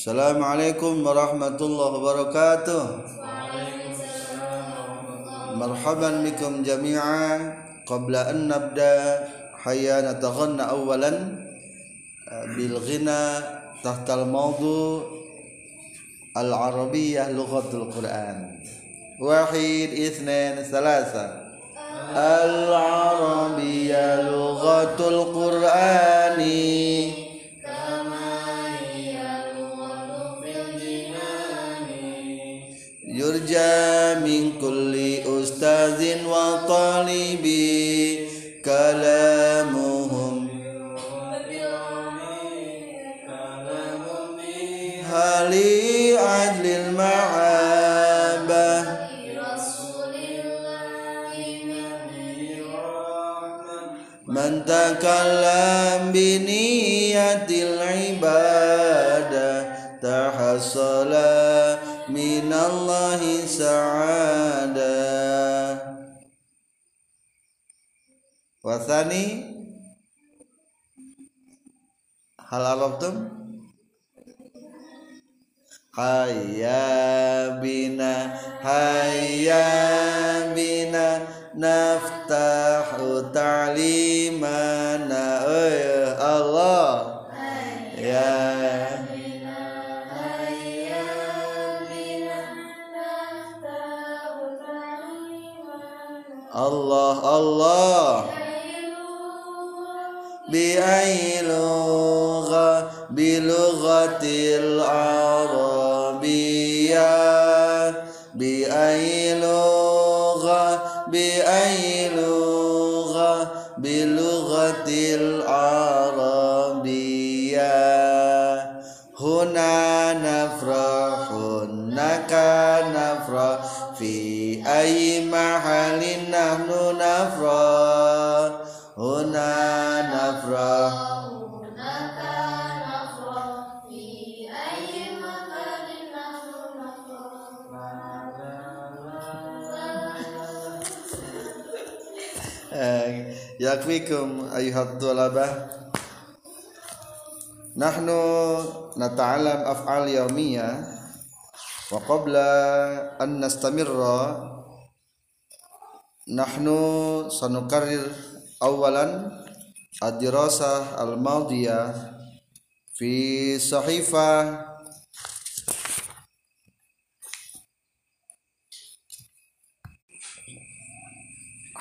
Assalamualaikum warahmatullahi wabarakatuh Marhaban bikum jami'a Qabla an nabda Hayya nataghanna awalan Bil ghina Tahtal mawdu Al-Arabiyyah Lughatul Quran Wahid, ithnain, salasa Al-Arabiyyah Lughatul Qurani من كل أستاذ وطالب كلامهم هل أجل المعابة من تكلم بنية العبادة تحصل من الله سعادة والثاني هل عرفتم هيا بنا هيا بنا نفتح تعليمنا أيه الله يا Allah Allah بأي لغة؟ بلغة العربية. بأي لغة؟ بأي لغة؟ بلغة العربية. هنا نفرح هناك نفرح. في أي yakwikum ayuhat Nahnu nata'alam af'al yawmiyah Wa qabla an nastamirra Nahnu sanukarir awalan Ad-dirasah al-madiyah Fi sahifah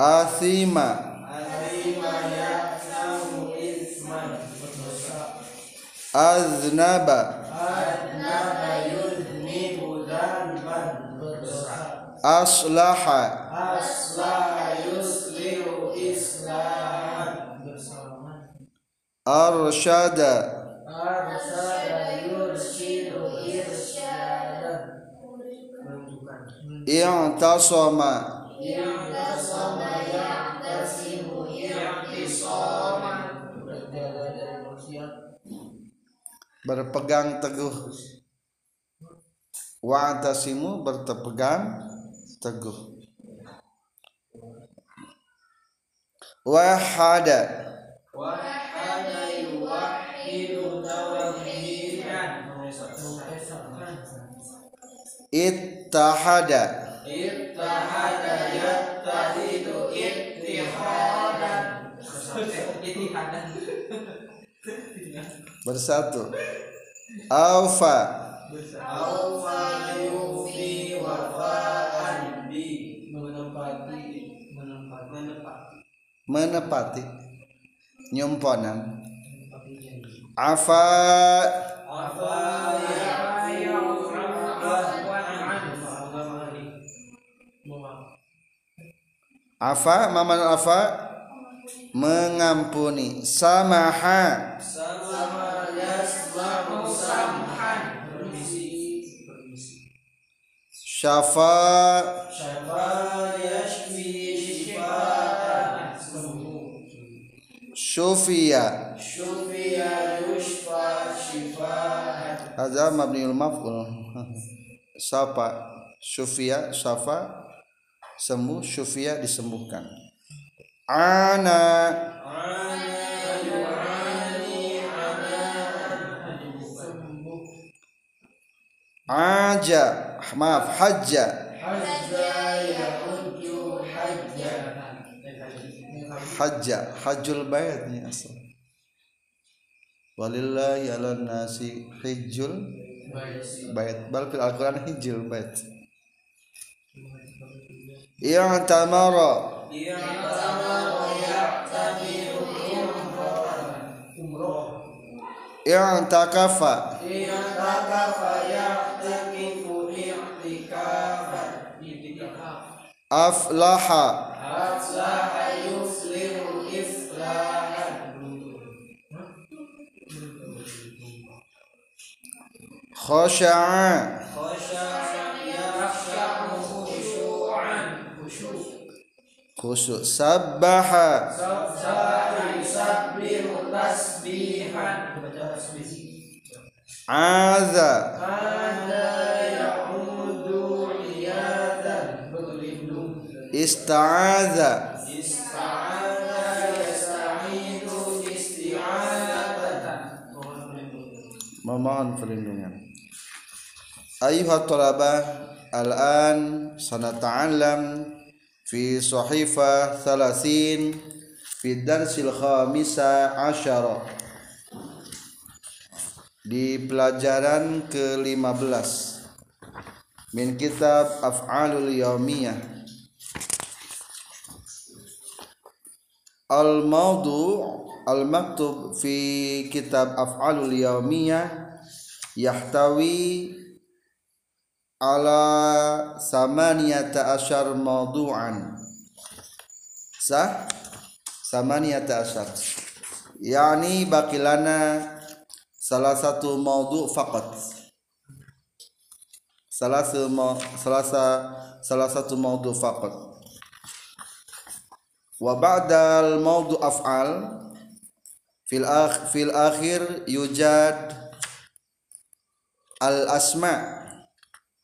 asima aznaba aslaha aslaha yuslihu islahan arsyada arsyada yurshidu irsyadan i'tasama i'tasama berpegang teguh. Wa'tasimu berpegang teguh. Wahada ittahada. Ittahada yattahidu ittihadan bersatu. Alfa. Alfa yufi wafaan bi menempati menempati. Menempati. Menepati. Nyumponan Afa Afa maman afa mengampuni. Samaha. Sama syafa. Syafa syufiya syufiya yushfa shifaan hadza mabniul maf'ul. Sapa syufiya syafa sembuh syufiya disembuhkan. Ana. Ana yu'ani aja maaf hajja. Hajja hajjul bait ni asal. Walillahi ala nasi hijjul bait bal fil alquran hijjul bait yang tamara yang takafa yang takafa أفلح. أفلح يفلح إفلاحا خشع. خشع يخشع خشوعا خشوع. سبح. سبح يسبح تسبيحا عاذ عاذ perlindungan memohon perlindungan. Ayuhat talabah al-an sanata'allam fi sahifa thalathin fi darsil khamisa asyara. Di pelajaran ke-15 min kitab af'alul yaumiyah al-mawdu' al-maktub fi kitab af'alul yaumiyah yahtawi ala samaniyata asyar mawdu'an sah? Samaniyata asyar. Yani bakilana salah satu mawdu' faqat. Salah salah salah satu mawdu' faqat wa ba'dal mawdu' af'al fil akh fil akhir yujad al asma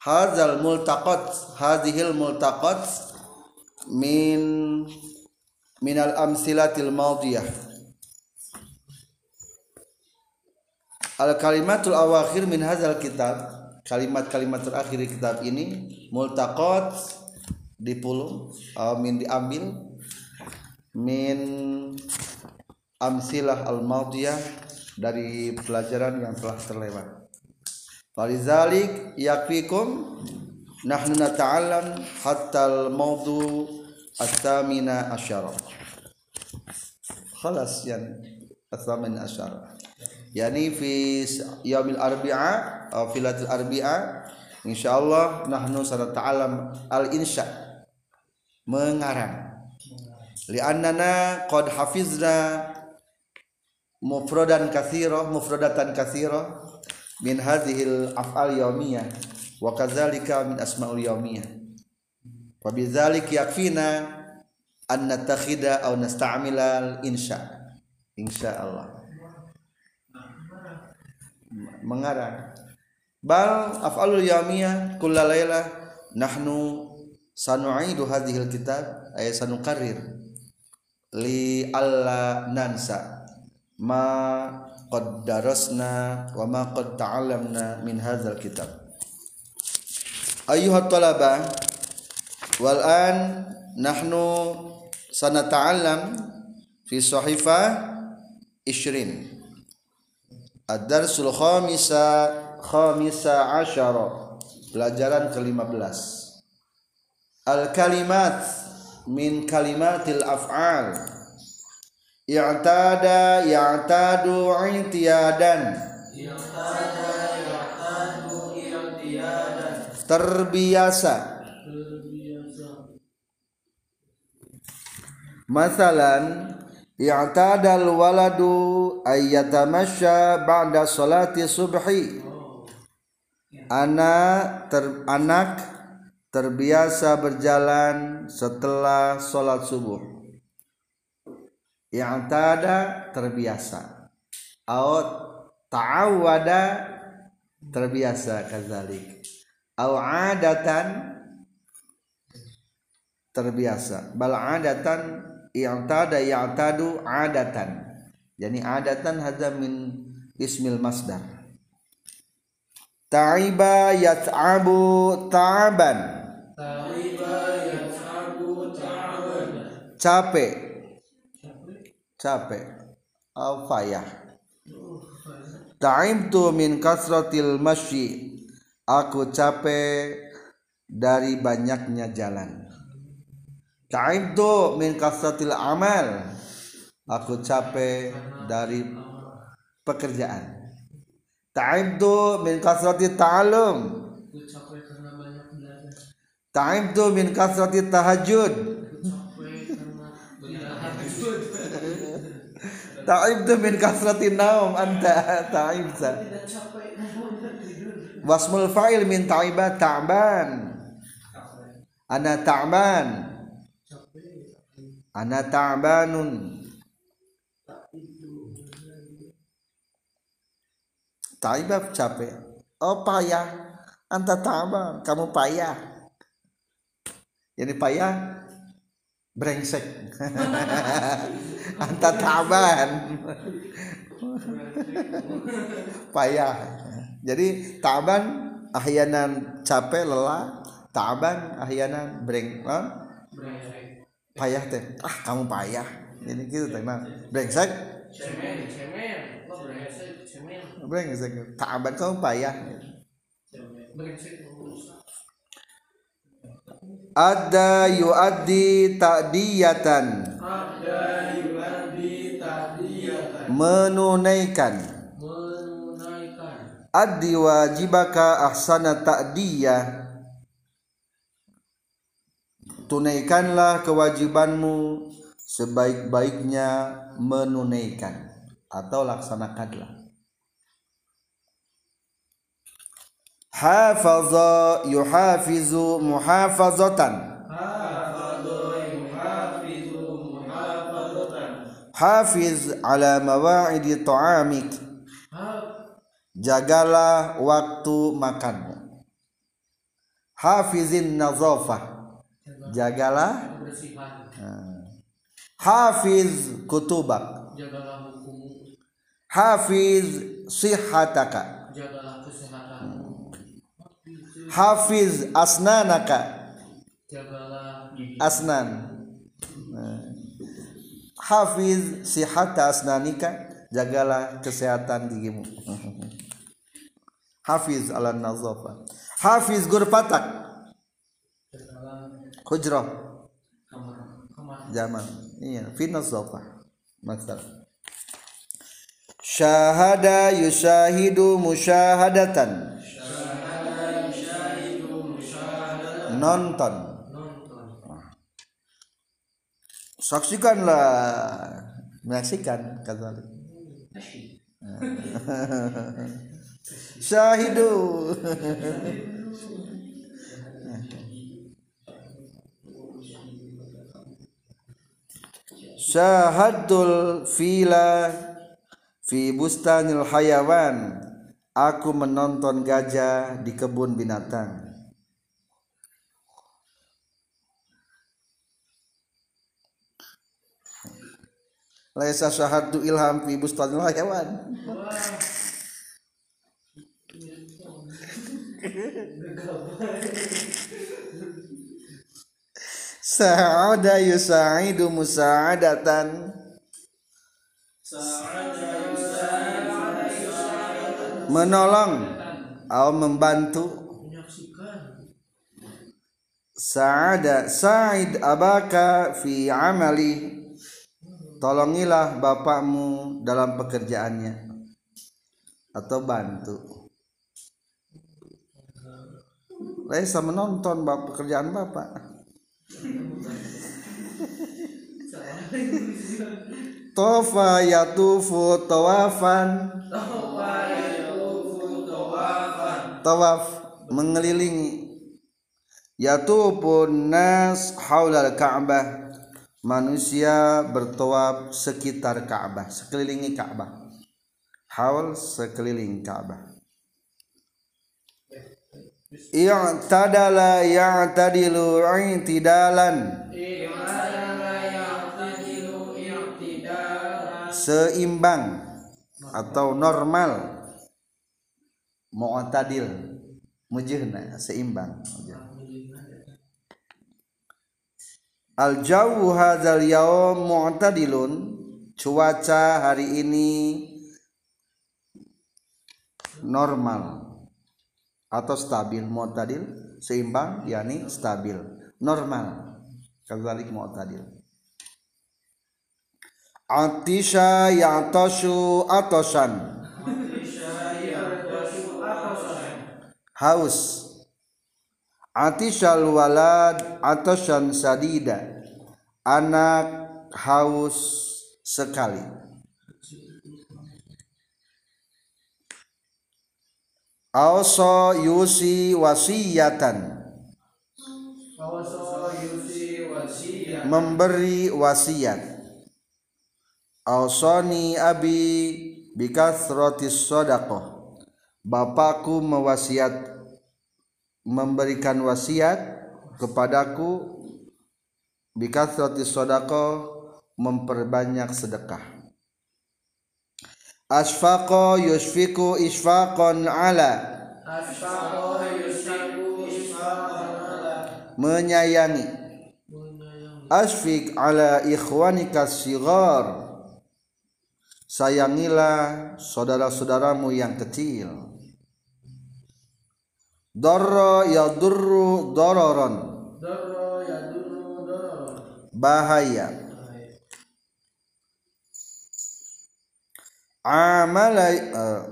hadzal multaqat hadhil multaqat min min al amsilatil madiyah al kalimatul awakhir min hadzal kitab kalimat-kalimat terakhir di kitab ini multaqat dipulung atau min diambil min amsilah al madiyah dari pelajaran yang telah terlewat Falizalik yakfikum nahnu nata'allam hatta al-mawdu at-tamina asyara. Khalas yan at-tamin asyara. Yani fi yaumil arbi'a atau filatul arbi'a insyaallah nahnu sanata'allam al-insya mengarang. Li'annana qad hafizna mufradan katsira mufradatan katsira min hadhil af'al yaumiyah wa kadzalika min asma'ul yaumiyah wa bidzalik yakfina an natakhida aw nasta'mila insya insyaallah mengarang bal af'alul yaumiyah kullalaila nahnu sanu'idu hadhil kitab ay sanuqarrir li alla nansa. Ma qad darasna wa ma qad ta'allamna min hadzal kitab. Ayyuhat talaba wal an nahnu sanata'allam fi sahifa ishrin ad-darsul khamisa khamisa asyara. Pelajaran ke-15 al kalimat min kalimatil af'al. I'tada ya'tadu i'tiyadan. Terbiasa. Masalan i'tadal waladu ayyatamasya ba'da salati subhi. Anak ter, anak terbiasa berjalan setelah sholat subuh. Yang tada terbiasa. Out ta'awada terbiasa kadzalik. Au adatan terbiasa. Bal adatan i'tada ya'tadu adatan. Yani adatan hadza min ismil masdar. Ta'iba yat'abu ta'aban capek capek au payah ta'ibtu min kasratil masyi aku capek dari banyaknya jalan Ta'ibtu min kasratil amal. Aku capek dari pekerjaan. Ta'ibtu min kasratil ta'alum. Ta'ibtu min kasratil tahajud. Ta'ibtu min kasratil naum anta ta'ibta. Wasmul fa'il min ta'iba ta'ban. Ana ta'ban. Ana ta'banun. Taibab capek. Oh payah. Anta ta'ban. Kamu payah. Jadi payah brengsek. Anta ta'ban payah. Jadi ta'ban ahyanan capek lelah. Ta'ban ahyanan breng payah teh. Ah kamu payah. Ini gitu teh nah brengsek? Brengsek? Taban kamu payah. Brengsek ada yuaddi ta'diyatan. Ada yuadi tahdiyatan menunaikan menunaikan. Addi wajibaka ahsana ta'diyah. Tunaikanlah kewajibanmu sebaik-baiknya menunaikan atau laksanakanlah hafaza yuhafizu muhafazatan hafadhu yuhafizu muhafazatan hafiz ala mawa'idi ta'amik jagalah waktu makanmu hafizin nazafah jagalah kebersihan hafiz kutubak jagalah hukum hafiz sihataka jagalah kesehatan hafiz asnanaka. Asnan. Nah. hafiz sihata asnanika jagalah kesehatan gigimu. Hafiz ala nazafa hafiz gurfatak hujrah. Zaman. Iya fi nazafa maksud syahada yushahidu musyahadatan nonton. Saksikanlah. Menyaksikan kata syahidu. Syahadul fila fi bustanil hayawan. Aku menonton gajah di kebun binatang laisa syahadu ilham fi bustanil hayawan Sa'ada yusa'idu musa'adatan. Menolong atau membantu. Sa'ada Sa'id abaka fi amali Tolongilah bapakmu dalam pekerjaannya Atau bantu. Laisa menonton bap pekerjaan bapak. Tofa yatufu tawafan. Tawaf mengelilingi. Yatufun nas haulal Ka'bah Manusia bertawaf sekitar Ka'bah Sekelilingi Ka'bah. Haul sekeliling Ka'bah. I'tadala ya'tadilu i'tidalan. Seimbang Atau normal. Mu'tadil. Mujihna seimbang Al jawu hadzal yaum mu'tadilun. Cuaca hari ini normal atau stabil mu'tadil seimbang yakni stabil normal. Kadzalik mu'tadil. Atisha ya'tashu atasan haus Atishal walad atasan sadida. Anak haus sekali. Auso yusi wasiyatan. Memberi wasiat. Ausoni abi bikasrotis sodakoh. Bapakku mewasiat memberikan wasiat kepadaku bikasrotis sodako memperbanyak sedekah. Asfaqo yusfiku isfaqon ala. Menyayangi. Asfik ala ikhwanika sigar sayangilah saudara-saudaramu yang kecil Dorro yadurru ya dulu doro bahaya. Amala eh,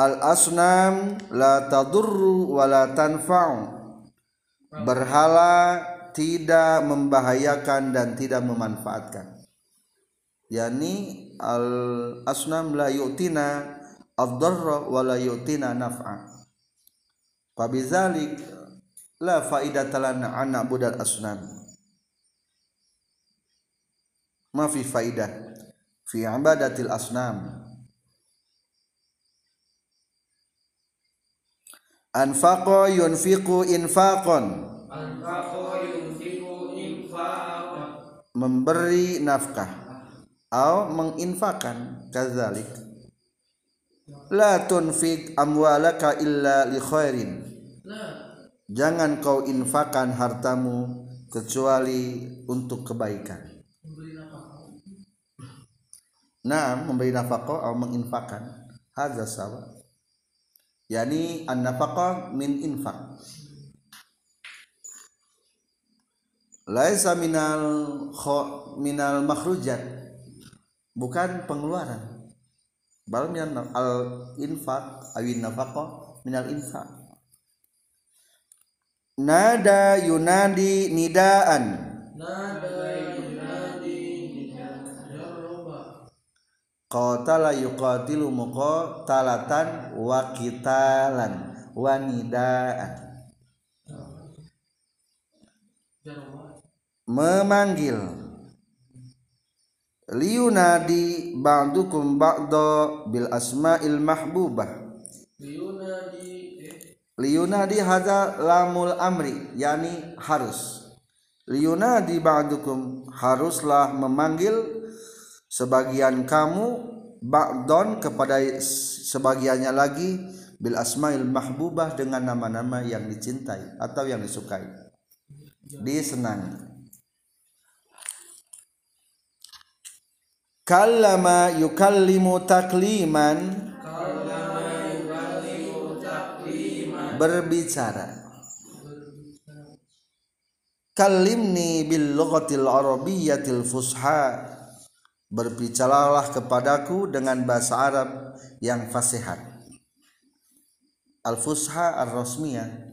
al asnam la tadurru wa la tanfa'u. Berhala tidak membahayakan dan tidak memanfaatkan. Yakni al asnam la yu'tina ad-darra wa la yu'tina naf'a Fabizalik la faidata lana an na'budal asnam. Ma fi faidah fi ibadatil asnam. Anfaqa yunfiqu infaqan Anfaqo yunfiku infaqan memberi nafkah atau menginfakan kadzalik la tunfik amwalaka illa li khairin Jangan kau infakan hartamu kecuali untuk kebaikan. Nafkah Nah, memberi nafkah atau menginfakan hadza sawa. Yani an-nafaqah min infak. Laisa minal kho, minal makhrujat. Bukan pengeluaran. Bal minal al infak awin nafaqah minal infak. Nada yunadi nidaan. Nada yunadi Jaroba Qatala yuqatilu muqatalatan wa qitalan wa nidaan. Jaroba memanggil. Liyunadi ba'dukum ba'da bil asma'il mahbubah liyunadi hadza lamul amri yani harus. Liyunadi ba'dukum haruslah memanggil sebagian kamu ba'don kepada sebagiannya lagi bil asmail mahbubah dengan nama-nama yang dicintai atau yang disukai. Disenangi. Kallama yukallimu takliman berbicara. Kalimni bil lughatil arabiyyatil fusha. Berbicaralah kepadaku dengan bahasa Arab yang fasihat. Al fusha ar rasmiyah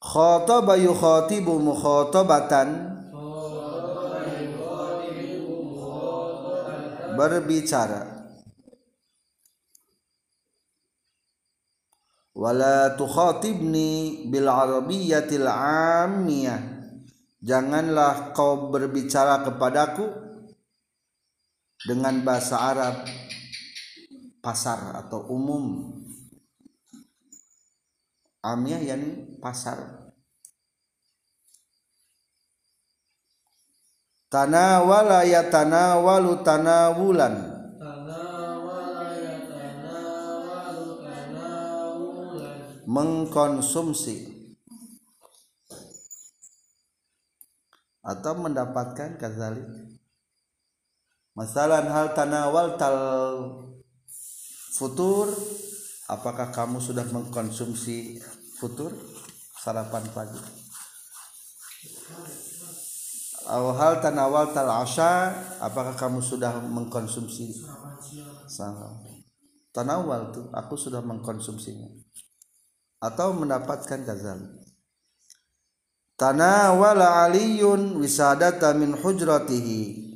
Khataba yukhatibu mukhatabatan. Berbicara wala tukhatibni bil arabiyyatil ammiyah. Janganlah kau berbicara kepadaku dengan bahasa Arab pasar atau umum. Amiyah yakni pasar. Tanawala yatanawalu tanawulan mengkonsumsi atau mendapatkan kadzalik masalan hal tanawal tal futur apakah kamu sudah mengkonsumsi futur? Sarapan pagi. Aw hal tanawal tal asya apakah kamu sudah mengkonsumsi? Sahur tanawal tuh aku sudah mengkonsumsinya atau mendapatkan kadzalik tanawala aliyun wisadata min hujratihi.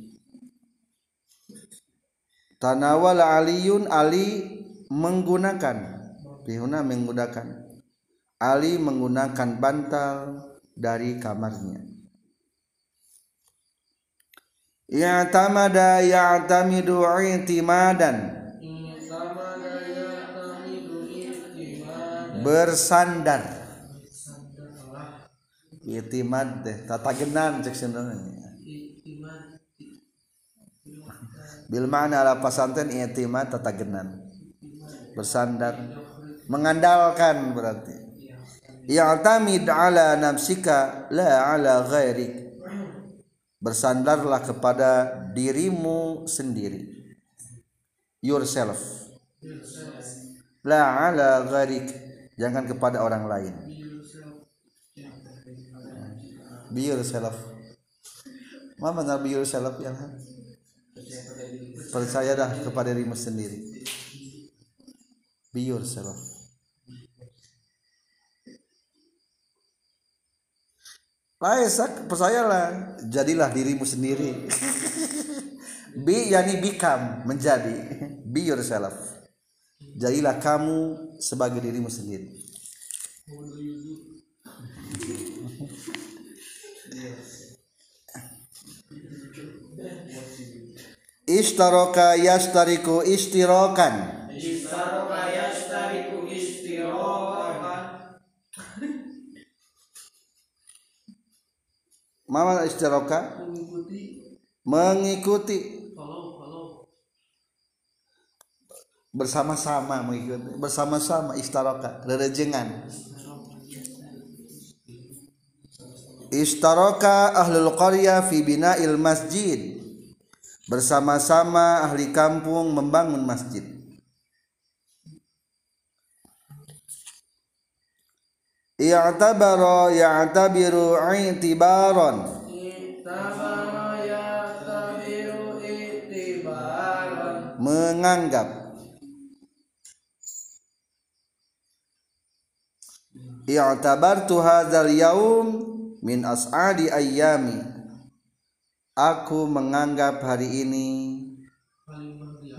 Tanawala aliyun ali menggunakan. Pihuna menggunakan. Ali menggunakan bantal dari kamarnya. Ya'tamada ya'tamidu i'timadan bersandar. I'timad teh tatagenan cek sebenarnya bil ma'na ala pasanten i'timad tatagenan. Bersandar. Mengandalkan berarti. Ya'tamid ala nafsika la ala ghairik. Bersandarlah kepada dirimu sendiri. Yourself. La ala gharik jangan kepada orang lain. Be yourself. Mana benar be yourself ya. Percayalah kepada dirimu sendiri. Be yourself. Laisak percayalah jadilah dirimu sendiri. Be yani become menjadi. Be yourself jadilah kamu sebagai dirimu sendiri. Ishtaraka yastariku istirakan Istaraka yastariku istirahat Mama istiraka Mengikuti. Mengikuti bersama-sama mengikuti bersama-sama istaraka rerejengan Istaraka ahlul qaryah fi bina'il masjid. Bersama-sama ahli kampung membangun masjid. I'tabara ya'tabiru i'tibaran. Tabara yatabiru itibaran. Menganggap i'tabartu hadzal yaum min as'adi ayyami. Aku menganggap hari ini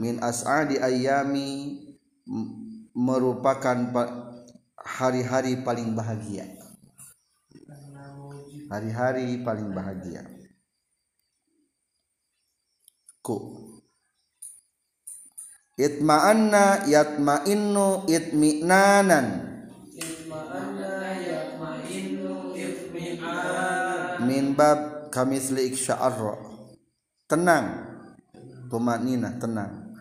min as'adi ayyami merupakan pa- hari-hari paling bahagia. Hari-hari paling bahagia. Ku. Itma'anna yatma'innu itminanan min bab kamisli iksya'arra tenang. Tumanina tenang.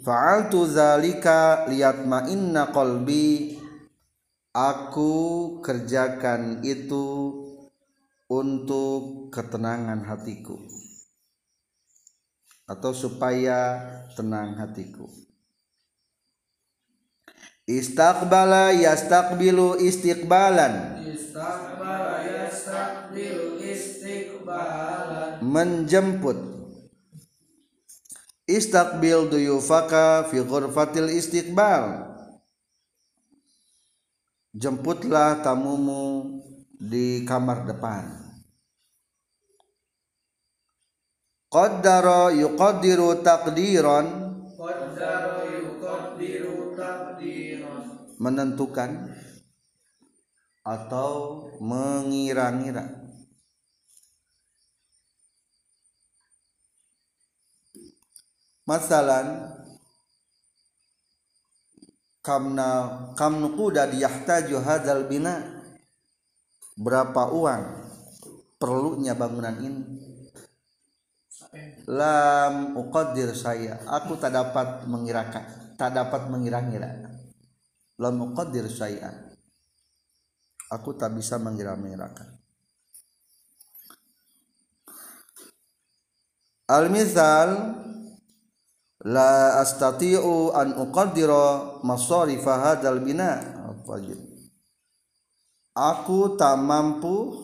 Fa'altu zalika liyatma'inna qalbi. Aku kerjakan itu untuk ketenangan hatiku. Atau supaya tenang hatiku. Istaqbala yastaqbilu istiqbalan. Istaqbala menjemput. Istaqbil duyufaka fi ghurfatil istiqbal. Jemputlah tamumu di kamar depan. Qaddara yuqaddiru taqdiran. Qaddara yuqaddiru taqdiran. Menentukan atau mengira-ngira. Masalan kamna kam nuquda yahtaju hadzal bina berapa uang perlunya bangunan ini? Lam uqaddir saya. Aku tak dapat mengirakan tak dapat mengira-ngira. Lam uqaddir saya aku tak bisa mengira-ngirakan al misal la astati'u an uqaddira masarif hadzal bina. Aku tak mampu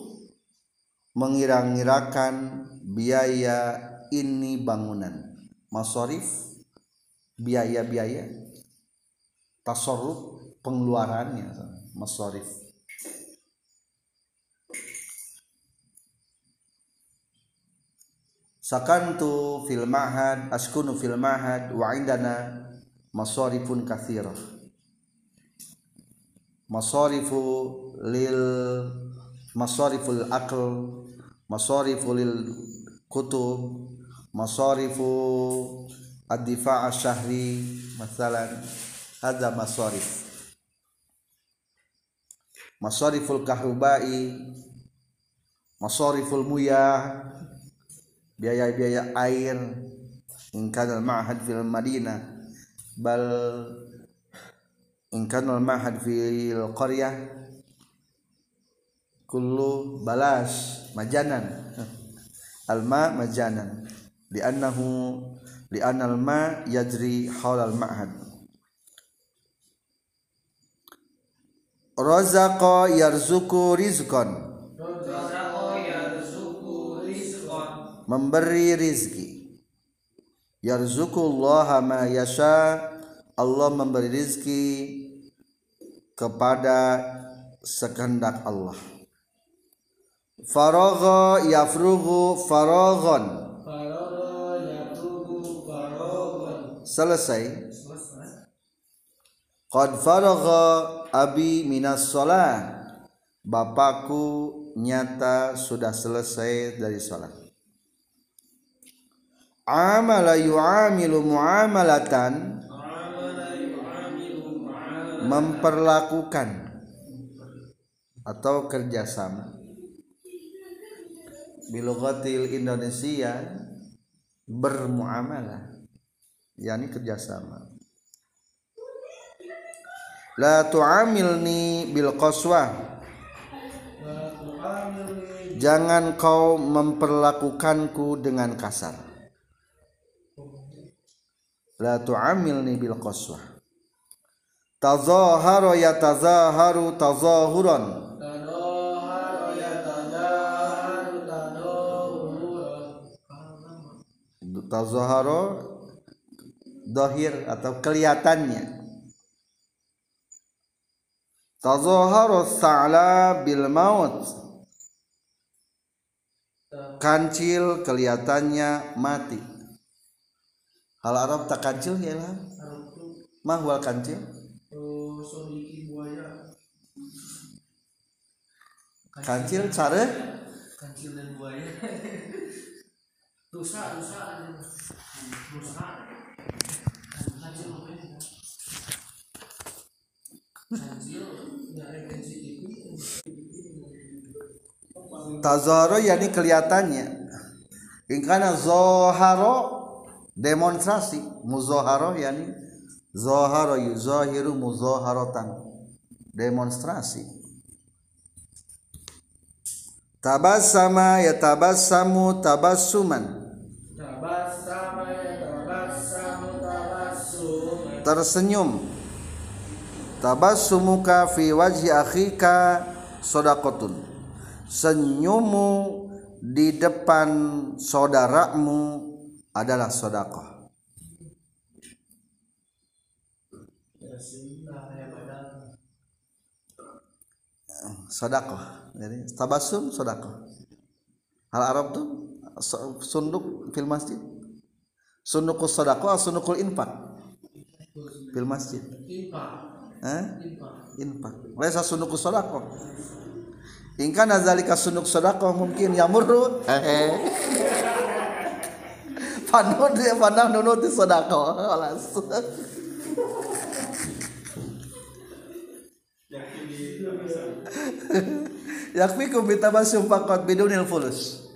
mengira-ngirakan biaya ini bangunan. Masarif biaya-biaya tasarruf pengeluarannya. Masarif sakantu fil mahad askunu fil mahad wa indana masarifun katsirah masarifu lil masariful aql masarifu lil kutub masarifu ad-difa' syahri masalan hadza masarif. Masariful kahrubai masariful muyah biaya-biaya air. In kana al-ma'had fil madinah. Bal in kana al-ma'had fil qaryah. Kullu balas majanan. Al-ma majanan. Li'annahu li'anna al-ma yajri hawla al-ma'had. Razaqa yarzuku rizqan memberi rizki. Yarzukullaha ma yasha. Allah memberi rizki kepada sekehendak Allah. Faragha yafrughu faraghan selesai. Qad faragha abi minas shalah bapakku nyata sudah selesai dari salat amala yu'amilu muamalatan. Memperlakukan atau kerjasama. Bilogatil Indonesia bermuamalah yakni kerjasama. La tu'amilni bil tu'amilni jangan kau memperlakukanku dengan kasar la tu'amilni bil qaswah. Tazaharu yatazaharu tazahuran. Tazaharu dohir atau kelihatannya. Tazaharu sa'la bil maut. Kancil kelihatannya mati hal Arab tak kancil ya lah. Harutu mahwal kancil. Kancil cara? Kancil dan buaya. Rusa, rusa Rusa Kancil apa ini? Kancil TV Tazaro yakni kelihatannya. Ingkana zoharo demonstrasi, muzoharo yakni zoharo yuzohiru muzoharotan. Demonstrasi. tabassama yatabassamu tabassuman. Tabassama yatabassamu tabassum tersenyum. Tabassumuka fi wajhi akhika sodakotun. Senyummu di depan saudaramu adalah sodakoh sodakoh jadi tabasum sodakoh hal Arab tuh sunduk fil masjid. Sundukul sodakoh atau sundukul infak. Fil masjid. Eh? Infak. Laisa sundukul sodakoh Ingka nazalika sunduk sodakoh mungkin yamurru hehe Panu dia pandang nunuti sodakoh alas. Yakfikum bitabasum faqat bidunil fulus.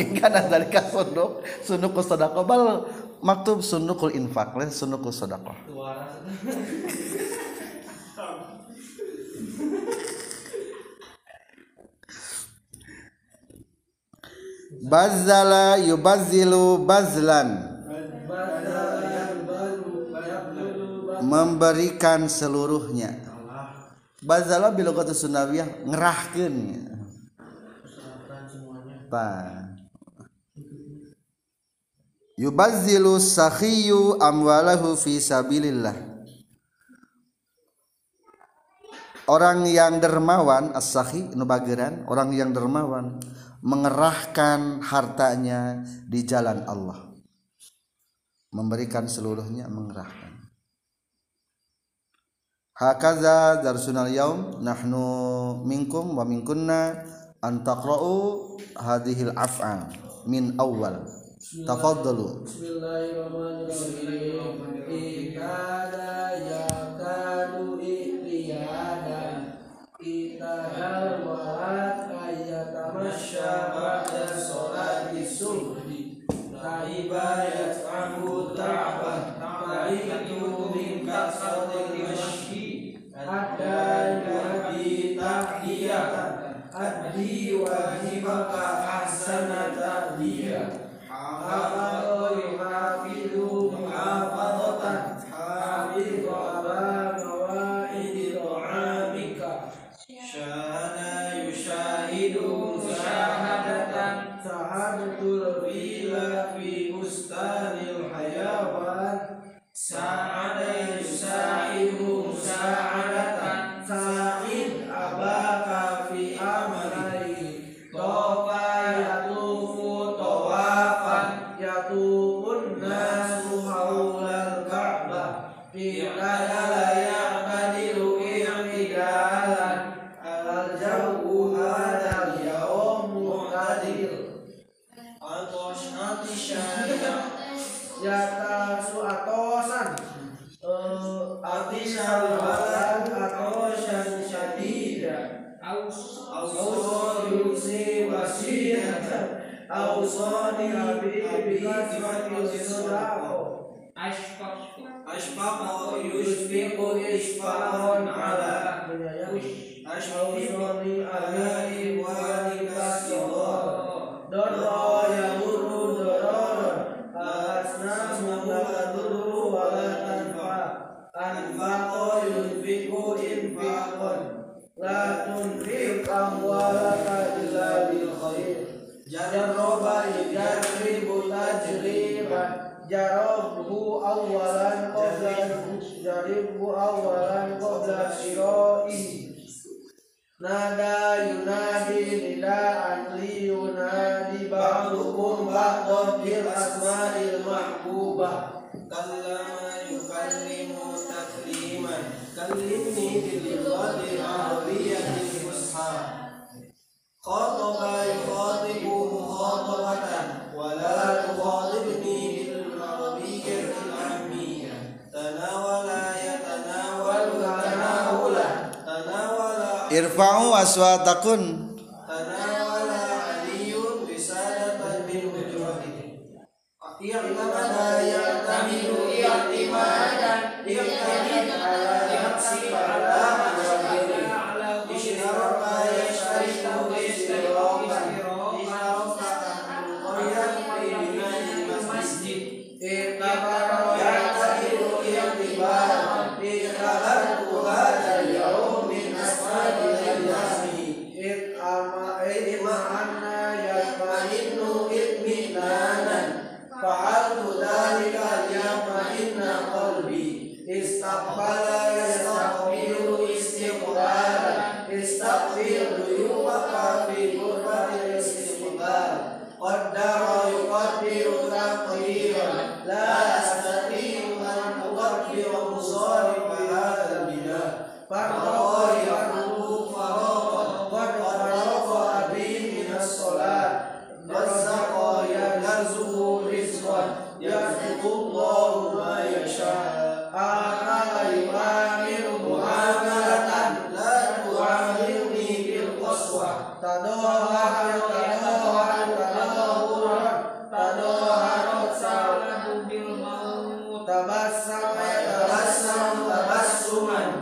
Ingka nazalika sunduk sundukul sodakoh bal maktub sundukul infak lain sundukul sodakoh Bazala yubazilu bazlan memberikan seluruhnya. Bazala bila kata sunawiyah semuanya Tah. Yubazilu sakhiyu amwalahu fi sabilillah. Orang yang dermawan as-sakhi nu bageran, orang yang dermawan mengerahkan hartanya di jalan Allah. Memberikan seluruhnya mengerahkan. Hakaza darsunal yaum nahnu minkum wa minkunna an taqra'u hadhil af'al min awal. Tafaddalu. Bismillahirrahmanirrahim Addi wajibaka ahsana ta'diyah أشفق يشفق إشفاق على Jaribhu awalan qabla sirai Nada yunadi nidaan li yunadi ba'dukum ba'dun bil asma'il mahbubah. Kallama yukallimu takliman. Kallimni bil ghadi arabiyatil Irfa'u aswatakum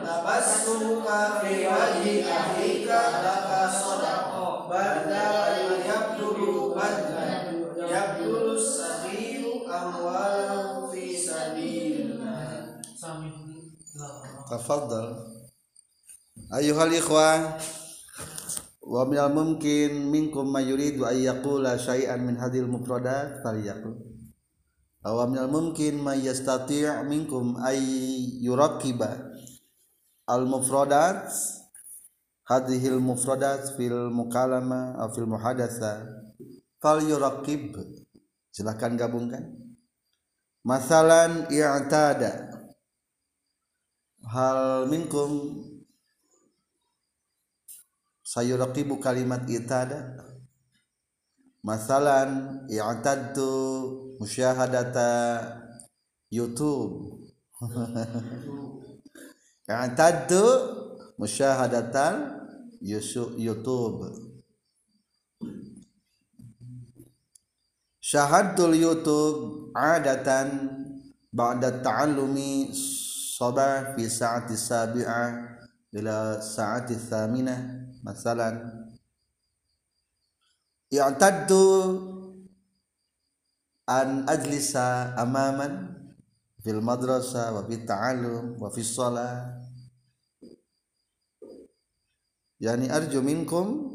tabassuka fi wajhi akhika laka sadaqa. Badala yabdulu badlan yabdulu sahiyu amwalahu fi sabilillah. Tafadhal. Ayuhal ikhwah wa minal mumkin minkum mayuridu ayyakula syai'an min hadil mufradat falyakul aw minal mumkin may yastati' minkum ay yuraqiba al mufradat hadhil mufradat fil mukalama aw fil muhadatsa falyurakkib. Silakan gabungkan. Masalan i'tada. Hal minkum. Sayuraqibu kalimat itada. Masalan i'tadtu musyahadata. YouTube i'tadtu musyahadatan YouTube. Syahadul YouTube adatan ba'da ta'allumi sabah fi sa'ati sabi'ah ila sa'ati thaminah masalan. I'tadtu an ajlisa amaman fil madrasah wa fi ta'allum wa fi shalah. Yani arju minkum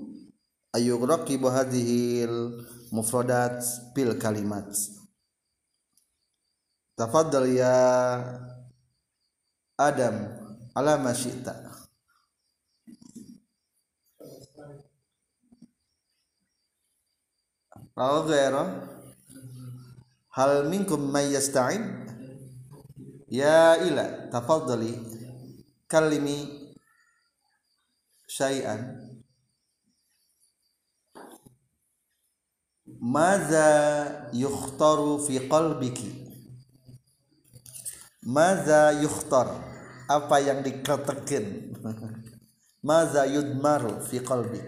ayughraqibu hadhihi mufradat bil kalimat. Tafaddal ya Adam ala ma syi'ta. Aw ghaira? Hal minkum may yasta'in Ya ila tafaddali kalimi syai'an. Maza yukhtaru fi qalbiki? Maza yukhtar apa yang diketekin Maza yudmaru fi qalbi?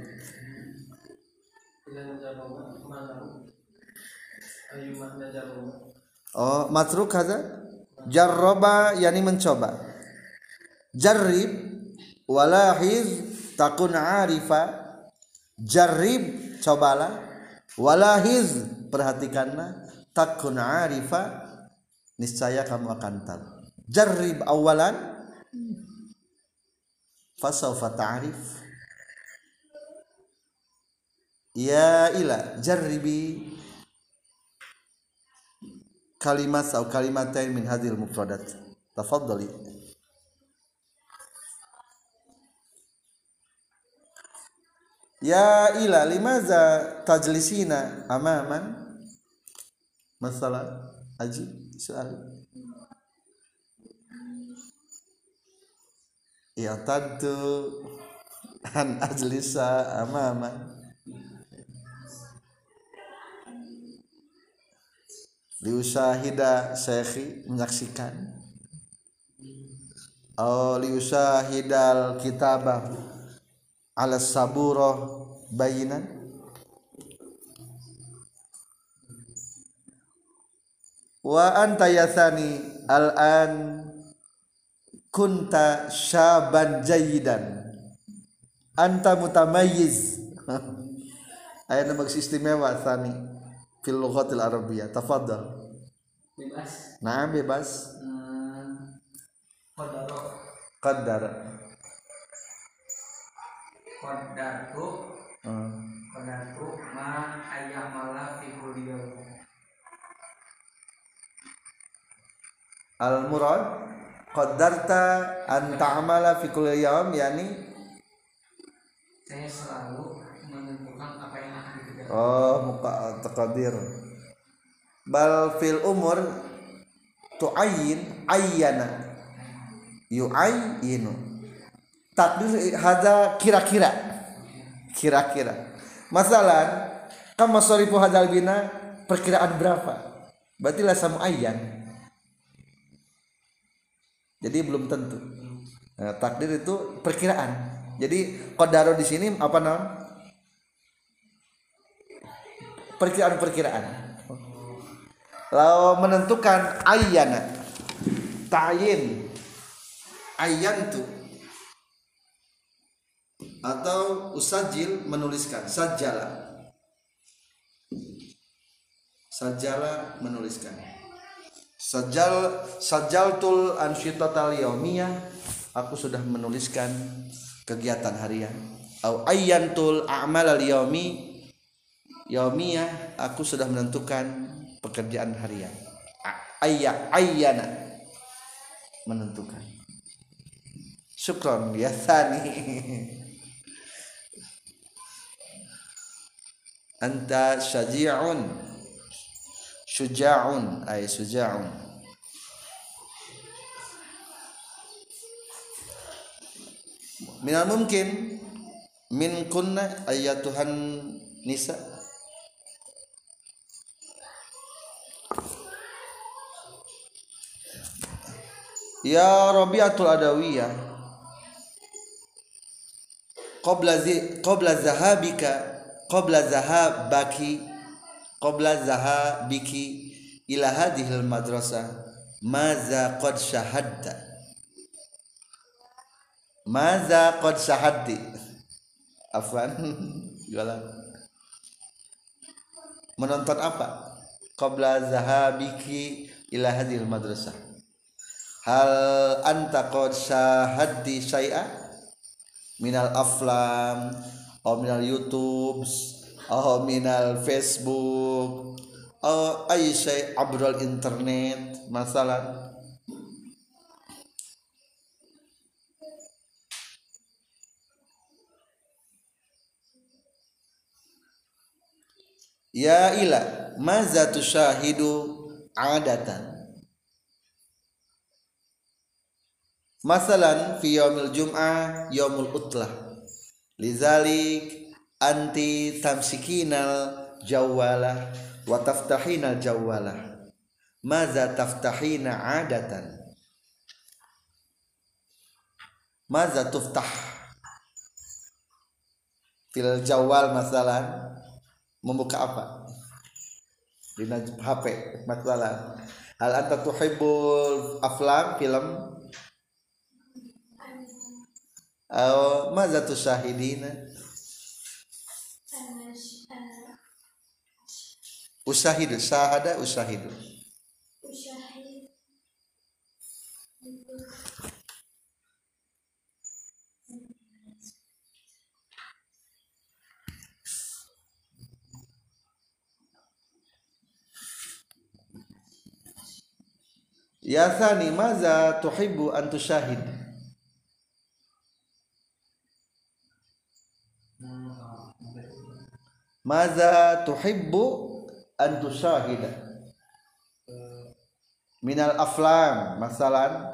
Oh matruk hadza jarraba yani mencoba. Jarrib walahiz takun arifa. Jarrib cobalah. Walahiz perhatikanlah. Takun arifa niscaya kamu akan tahu. Jarrib awalan fasawfa ta'rif. Ya ila jarribi kalimat atau kalimatain min hadhil mufradat tafaddali ya ila limaza tajlisina amaman masalah aji soal ya tadtu an ajlisa amaman liusahida syekhi menyaksikan. Oh liusahidal kitabah ala saburoh bayinan wa anta yasani al-an kunta syaban jayidan. Anta mutamayyiz ayat nama istimewa sani fil lughatil arabiyyah tafaddal bebas. Nah bebas. Hmm, kodaro qaddar. Kodartu Hmm. kodartu ma ayamala fi kuliyah al murad qaddarta an ta'mala fi kulli yawm yani? Saya selalu oh muka taqdir bal fil umur tu'ayyin ayyana. Yu'ayyinu. Takdir hadza kira-kira. Kira-kira. Masalah kam masarifu hadzal bina perkiraan berapa? Berarti lah sama ayyan. Jadi belum tentu. Nah, takdir itu perkiraan. Jadi qadaro di sini apa non perkiraan-perkiraan. Lalu menentukan ayyana ta'yin. Ayyantu. Atau usajil menuliskan. Sajala sajala menuliskan. Sajal sajaltul ansyitatal yaumiyah. Aku sudah menuliskan kegiatan harian. Au ayyantul a'mal al yaumi yaumiyah aku sudah menentukan pekerjaan harian. Ayya ayyana. Menentukan. Syukron ya Thani. Anta syaji'un. Syuja'un ay syuja'un. Minal mungkin min kunna ayatuhan nisa ya rabiatul adawiyah. Qabla zi qabla zahabika qabla zahabaki qabla zahabiki ila hadhil madrasah. Maza qad syahadta maza qad syahadti afwan jualan. Menonton apa? Qabla zahabiki ila hadhil madrasah hal anta qad syahadti syai'a? Minal aflam atau minal youtube atau minal facebook atau ay syai' abral internet masalah. Ya ila maza tusyahidu adatan Masalan fi yaumil jum'ah yaumul utlah Lizalik anti tamsikinal jawalah wa taftahinal jawalah. Maza taftahina adatan? Maza tuftah? Fil jawal masalan membuka apa? Di HP masalah. Hal anta tuhibbul aflam film atau maza tusyahidina usahidu syahada usahidu Ya thani maza tuhibbu an Maza tuhibbu an tusyahida Minal aflam masalan.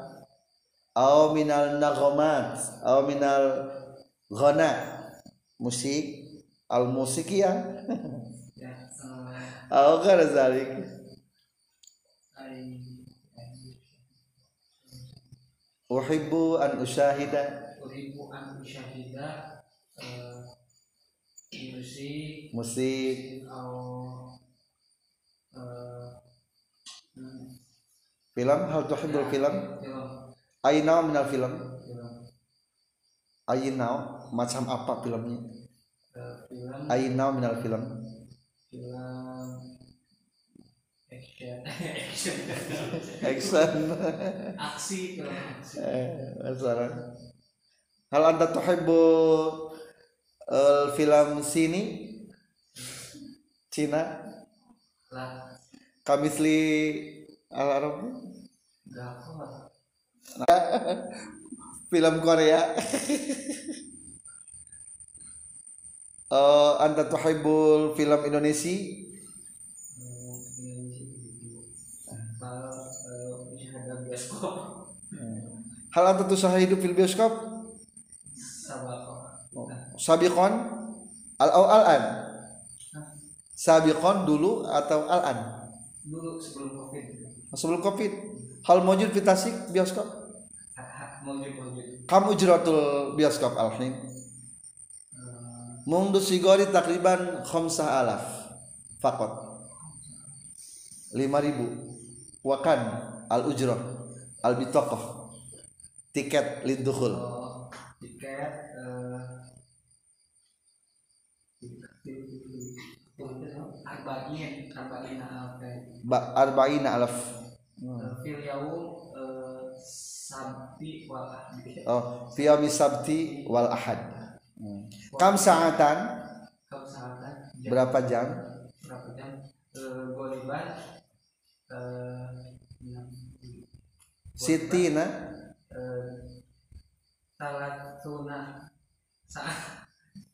Au minal naghamat Au minal ghana. Musik Al musikian ya sama Au gara zalik. Ay Uhibbu an usyahida uribu an syahida eh, musik. Musik. Film? Hal tuhibbul film? film. Aina minal film? Aina Macam apa filmnya? Eh, Aina minal film. Film. Action. Action. Aksi film. Aksi Eh, masalah. Hal anta tuhibbu al film sini? Cina? Kamisli al Arab film Korea. Eh, anta tuhibbul film Indonesia? Misalnya ada bioskop. Hal anta tusahidu fil bioskop? Sabako. Sabiqon al au al an. Sabiqon dulu atau al an? Dulu sebelum covid. sebelum covid. Hal mawjud fi tasik bioskop? Hak mawjud mawjud. kam ujratul bioskop al hin? Mundu sigori takriban khamsah alaf fakot 5000 wakan al ujrah al bitokoh tiket lidukhul Oh, tiket eh arba'in arba'in apa ba arba'ina alaf fil. Yaum eh, sabti wal ahdi oh fi yaumi sabti wal ahad. Hmm. kam saatan? Kamu sahabat jam berapa jam? Berapa jam? Eh, goliban eh sitina eh salat sunnah saat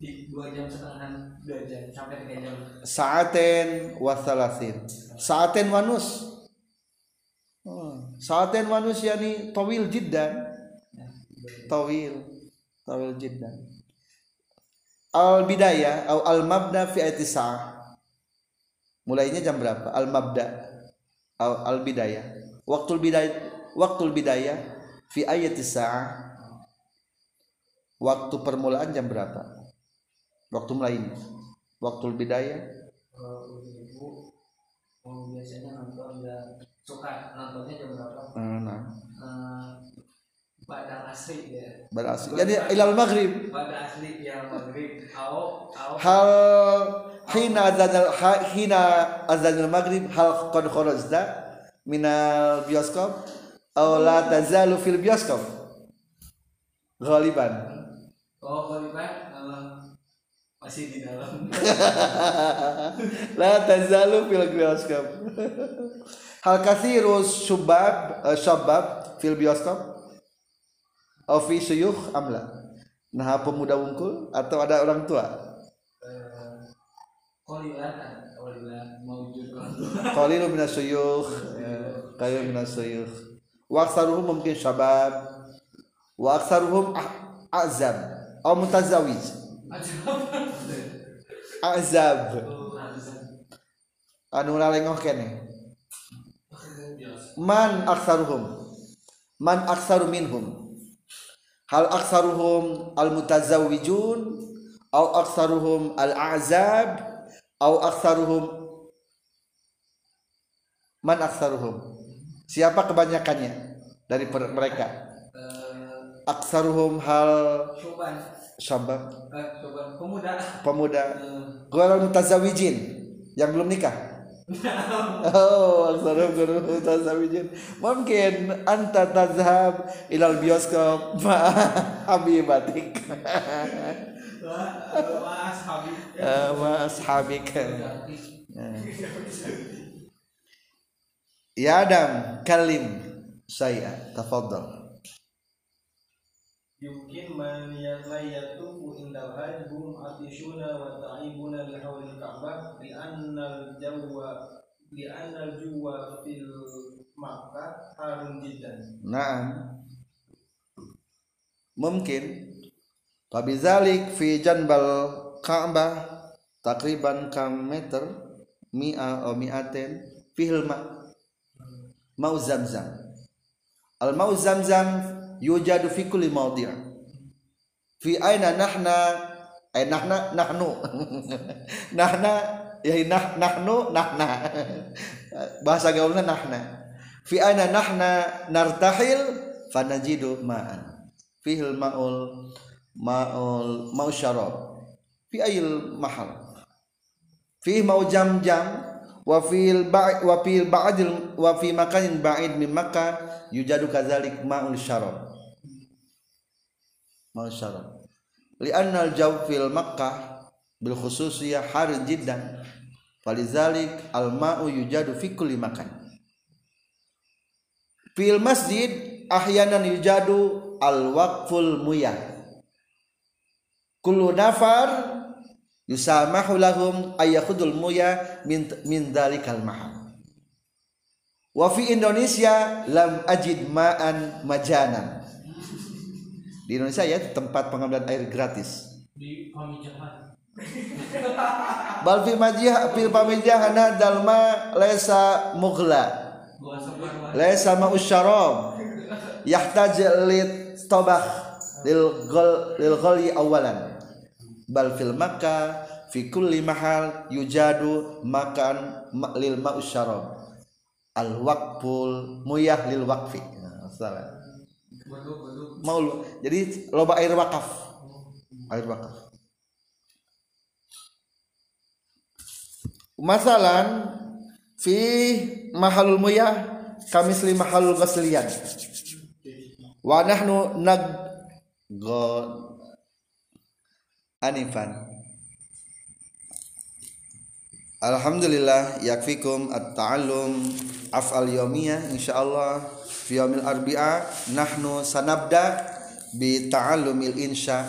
di dua jam setengah dua jam sampai tiga jam. Saaten wa thalathin saaten wanus Oh, saaten wanus yani tawil jiddan. Tawil tawil jiddan. Al bidayah atau al mabda fi ayati sa'ah. Mulainya jam berapa? Al mabda atau al bidayah waktu bidayah waktu bidayah fi ayati sa'ah. Waktu permulaan jam berapa waktu mulainya waktu ibu mau biasanya nonton ya suka nontonnya jam berapa? Nah. Eh, pada asri ya. Berasal jadi ilal maghrib. Pada asli ya maghrib. Au au hal hina azan al ha- hina azan al maghrib hal qad kharajta min al bioskop aw la tazalu fil bioskop. Ghaliban. Oh goliban eh, masih di dalam. La tazalu fil bioskop. Hal kathiru syubab eh, syabab fil bioskop? Aw fi syuyukh amla nah pemuda wungkul? Atau ada orang tua? Eh, kolilan mau jujur qalilu minas syuyukh. Qalilu minas syuyukh. Wa mungkin syabab. Wa aktsaruhum ah- azab atau mutazawij azab. Anu lalengoh kene man aktsaruhum man aktsaru minhum. Hal aktsaruhum al mutazawwijun au aktsaruhum al azab au aktsaruhum man aktsaruhum siapa kebanyakannya dari mereka? Aktsaruhum hal Coban, syabab eh, coban pemuda. pemuda Eh, Gua mutazawijin yang belum nikah. Oh, aksarul guru mutazawijin. Mungkin anta tazhab ilal bioskop ma habibatik. Eh, Ma ashabik. Ya Adam, kalim saya tafadhal. Yumkin man yatufu indal hajj hum atishuna wa ta'ibuna li hawlil Ka'bah di annal jawwa di annal juwa fil Makkah harun jiddan. Naam. Mungkin Fabizalik fi janbal Ka'bah takriban kam meter mi'a o mi'aten fihil ma' mau zamzam al mau zamzam yujadu fi kulli mawdi' fi aina nahna ay nahna nahnu. Nahna ya nah nahnu nahna. Bahasa gaulnya nahna. Fi aina nahna nartahil fanajidu ma'an. Fihil ma'ul ma'ul mau syarab. Fi ayil mahal. Fi mau jam-jam wa fil ba'id wa fil ba'dil wa fi makanin ba'id min Makkah yujadu kadzalik ma'ul syarab ma'ul syarab li'anna al-jaw fil Makkah bil khususiyah har jiddan. Falizalik al ma'u yujadu fi kulli makan. Fil masjid ahyanan yujadu al waqful muyah. Kullu nafar yusamahu lahum ayakhudul muya min min dalikal mahal wa fi Indonesia lam ajid ma'an majanan di Indonesia ya tempat pengambilan air gratis. Di pamijahan. Bal majih fil dalma laysa mughla. Gua sebar laysa ma'us syarab yahtaj lit tabakh lil ghal lil ghali awalan. Bal fil makkah fi kulli mahal yujadu makan ma- lil ma'us syarab al waqful muyah lil waqfi. Nah, salah mau jadi loba air wakaf. Air wakaf. Masalan fi mahalul muyah kamis li mahalul ghasliyan. Wa nahnu nag anifan Alhamdulillah yakfikum at-ta'allum af'al yawmiyah insyaallah fi yaumil arbi'a nahnu sanabda bi ta'allumil insya.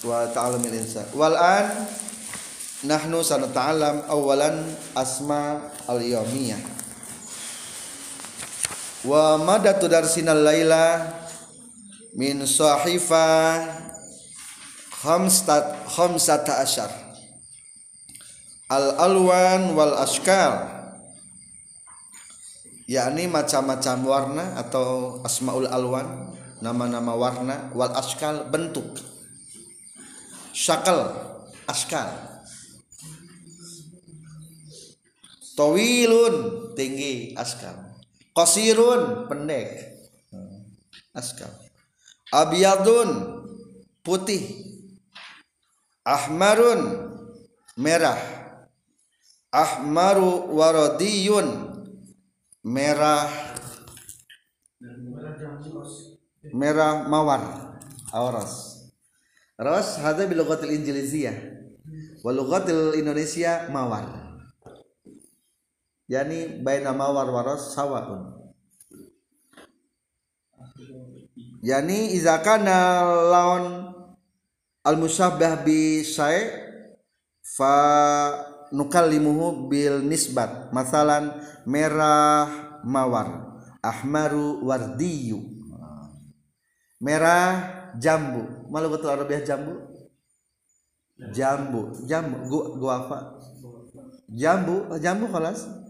Wa ta'allumil insya. Wal an nahnu sanata'allam awalan asma al yawmiyah. Wa madatu darsinal laila min sahifa khamsat khamsata asyar. Al alwan wal ashkal yakni macam-macam warna atau asmaul alwan nama-nama warna wal ashkal bentuk syakal ashkal tawilun tinggi askal. Qasirun pendek askal. Abyadun putih. Ahmarun merah. Ahmaru waradiyun merah. Merah mawar. Awaras ras hadza bil lughatil injiliziyah. Wa lughatil indonesia mawar. Yani baina mawar waras sawaun. Yani iza kana laun al musyabbah bi syai fa nukallimuhu bil nisbat. Masalan merah mawar. Ahmaru wardiyu. Merah jambu. Malu betul arabiah jambu? Jambu. Jambu. Gua gua apa? Jambu. Jambu kelas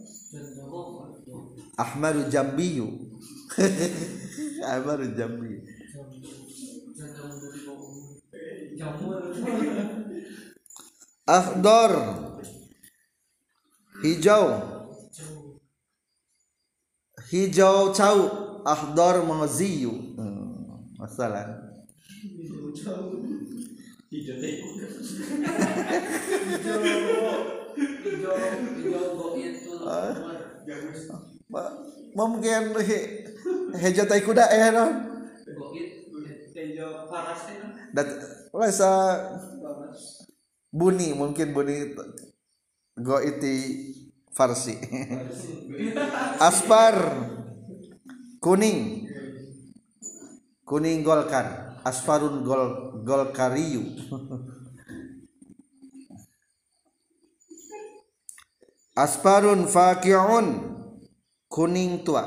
ahmaru jambiyu. Ahmaru jambiyu. Akhdar hijau hijau cau akhdar maziyu. Hmm, masalah. Hijau. Hijau. Goit tuh Ma- mungkin hijau tai kuda eh non goit hijau paras dat buni mungkin buni go iti farsi. Aspar kuning. Kuning golkar. Asfarun gol golkariyu. Asparun faqi'un kuning tua.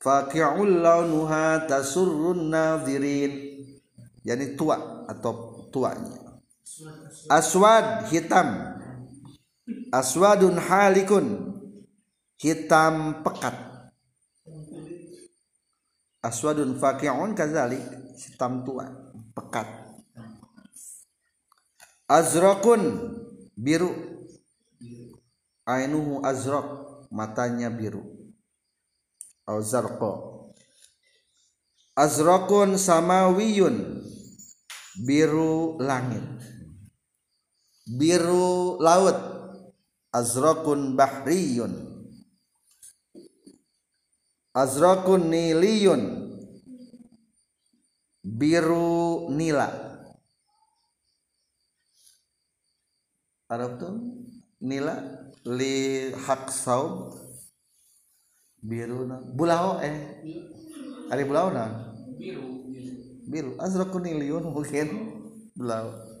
Faqi'ul launuha tasurrun nadhirin. Yani tua atau tuanya. Aswad hitam aswadun halikun. Hitam pekat. Aswadun faqi'un kadzalik hitam tua pekat. Azraqun biru. Ainuhu azraq matanya biru. Au zarqa azraqun samawiyun biru langit. Biru laut azraqun bahriyun. Azraqun niliyun. Biru nila. Arab tuh nila li hak saub biru na. Bulau eh. Hari bulau na? Biru biru. Azrakuniliun mungkin. Belau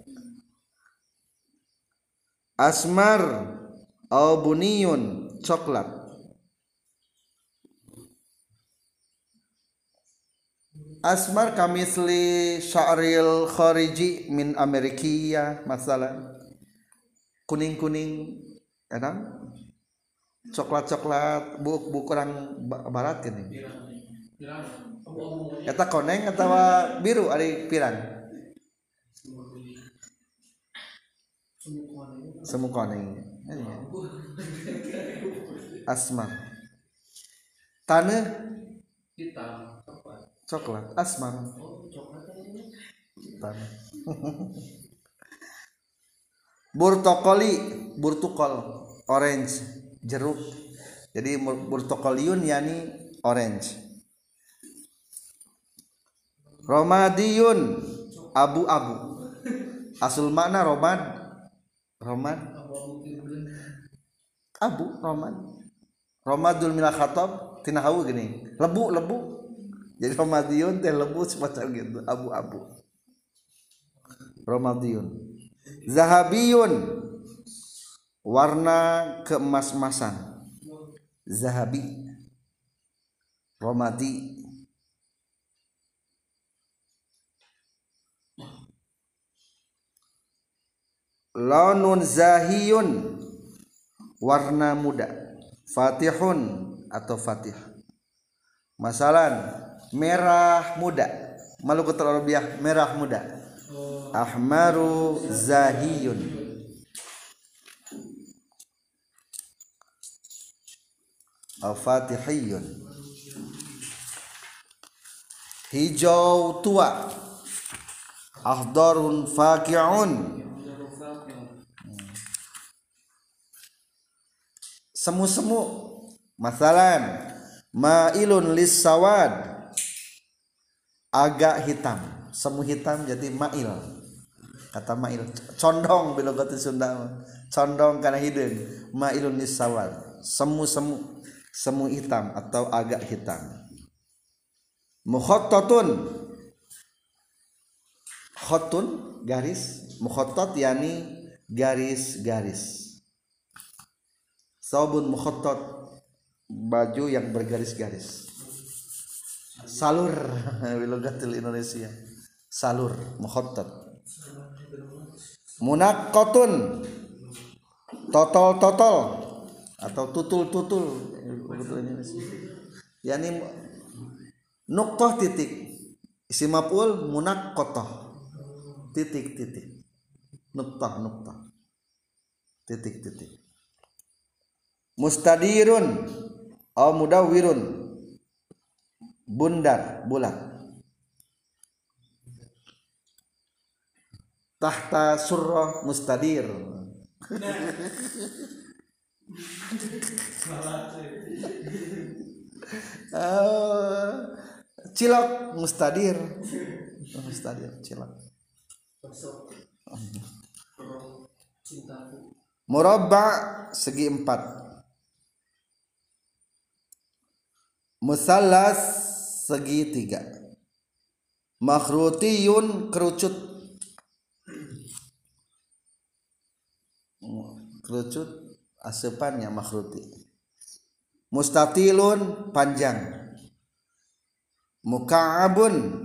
asmar au buniyun coklat. Asmar kamisli sya'ril khariji min amerikia masalah. Kuning-kuning enak. Coklat-coklat buk buk kurang ba- barat kan ini? Eta koneng atau biru ari pirang? Semu koneng Ini ya. asmar tanah hitam coklat. Asmar oh coklat tanah burtokoli. Burtukol. Orange. Jeruk. Jadi burtokoliun yani orange. Romadiyun abu-abu. Asul makna romad. Romad abu romad romadul minal khatab tina hawu gini. Lebu lebu. Jadi romadiyun teh lebu semacam gitu. Abu-abu romadiyun zahabiyun. Warna keemas-emasan zahabi. Romadi. Launun zahiyun warna muda. Fatihun atau fatih? Masalan merah muda. Maluku terlalu merah muda. Ahmaru zahiyun. Al fatihiyun hijau tua. Ahdarun faqi'un Jarufak yang semu-semu. Masalan mailun lis sawad agak hitam. Semu hitam jadi mail. Kata mail condong bila kata Sunda. Condong karena hidung. Mailun lis sawad semu-semu semu hitam atau agak hitam. Mukhottatun khotun garis. Mukhottat yani garis-garis Saubun mukhottot baju yang bergaris-garis. Salur bilogatil Indonesia. Salur mukhottot. Munaqqatun totol-totol atau tutul-tutul. Yani nuqtah titik. Isi maf'ul munaqqatah. Titik-titik. Nuqtah nuqtah. Titik-titik mustadirun atau mudawwirun. Bundar bulat. Tahta surrah mustadir. Eh, cilok mustadir. Mustadir cilok. Murabba segi empat Musallas segi tiga Makhrutiyun kerucut. Kerucut asupannya makhruti. Mustatilun panjang. Muka'abun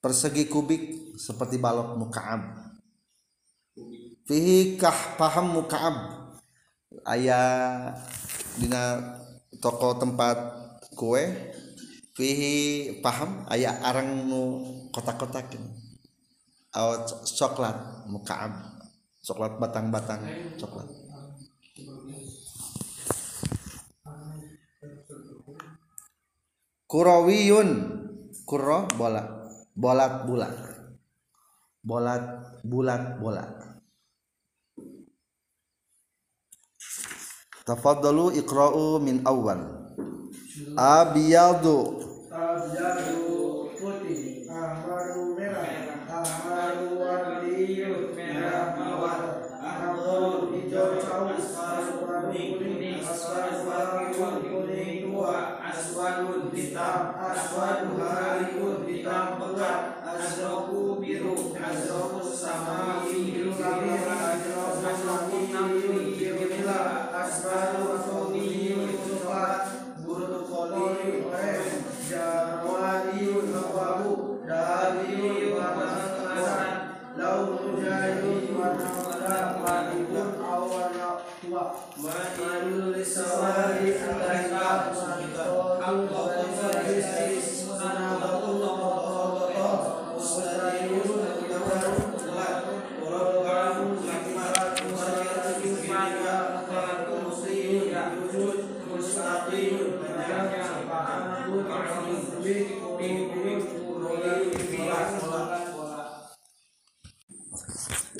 persegi kubik seperti balok muka'ab. Fihi paham mukaab. Ayah dina toko tempat kue fihi paham ayah arang nu kotak-kotak atau coklat mukaab coklat batang-batang coklat. Kurawiyun. Kuro bola. Bolat bulat bolat bulat bola. Tafaddalu iqra'u min awal. Abiyadu Abyadu putih Ahmaru merah Ahmaru warniyun merah mawar Ahmaru hijau caus Aswadu kuning Aswadu harun kuning tua Aswadu hitam Aswadu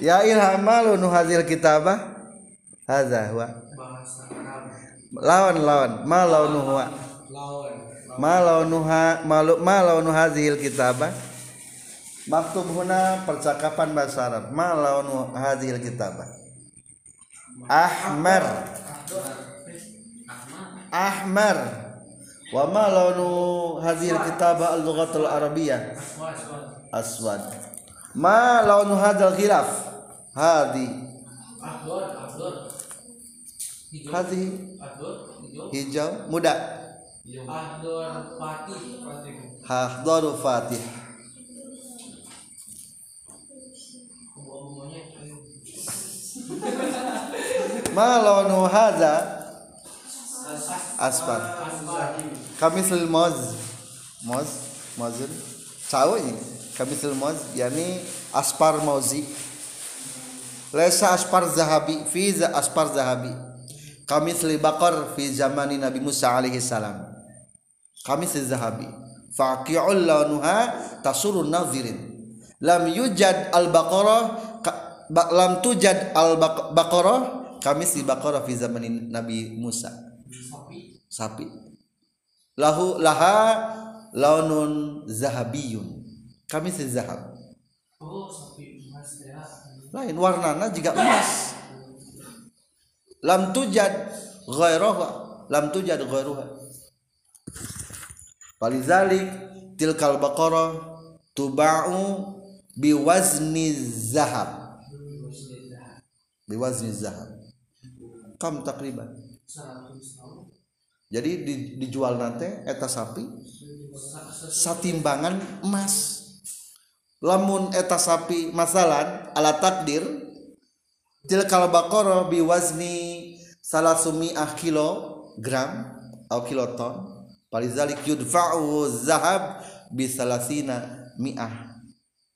Ya ilhamalu nu hadil kitabah? Hadza huwa. Bahasa Arab. Lawan lawan ma launu huwa. Lawan ma launuha malu ma launu hadhil kitabah? Maktub huna percakapan bahasa Arab. Ma launu hadhil kitabah? Ahmar. Ahmar. Wa ma launu hadhil kitabah al-lughatul arabiyyah aswad. Ma launu hadzal khilaf hadi. Hadi. Hijau. Muda. Abdul Fatih Fatih. Hahdaru fatih. Bunga-bunganya ma launu hadza asfar. Kamisul moz. Moz mozun ini kamisul moz yani aspar mozi lesa aspar zahabi fi za aspar zahabi. Kamisli bakar fi zamani Nabi Musa alaihi salam. Kamisli zahabi. Faqi'ul launuha tasurun nazirin. Lam yujad al baqarah lam tujad al Baq- baqarah kamisli baqarah fi zamani Nabi Musa. Sapi. Sapi. Lahu laha launun zahabiyun. Kami zahab. Oh sapi lain warnana juga emas. Lam tujad ghairuha lam tujad ghairuha. Walizalik tilkal baqarah tuba'u biwazni zahab. Biwazni zahab. Kam takriban. Jadi di- dijual nanti eta sapi satimbangan emas lamun eta sapi masalan ala takdir tilkal baqarah biwazni salasumi kilogram atau kiloton palizalik yudfa'u zahab bi salasina mi'ah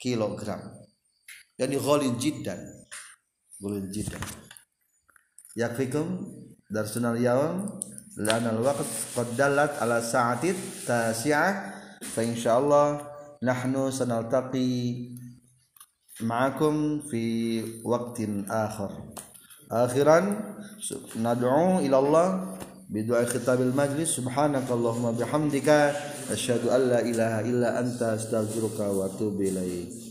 kilogram. Yani ghalin jiddan ghalin jiddan. Yakfikum darsunal yawm lana alwaqt qad ala sa'atit tasi'ah fa insyaallah nahnu sanaltaqi ma'akum fi waqtin akhar. Akhiran nad'u ila Allah bidu'a khitabil majlis. Subhanakallahumma bihamdika asyhadu an la ilaha illa anta astaghfiruka wa atubu ilaik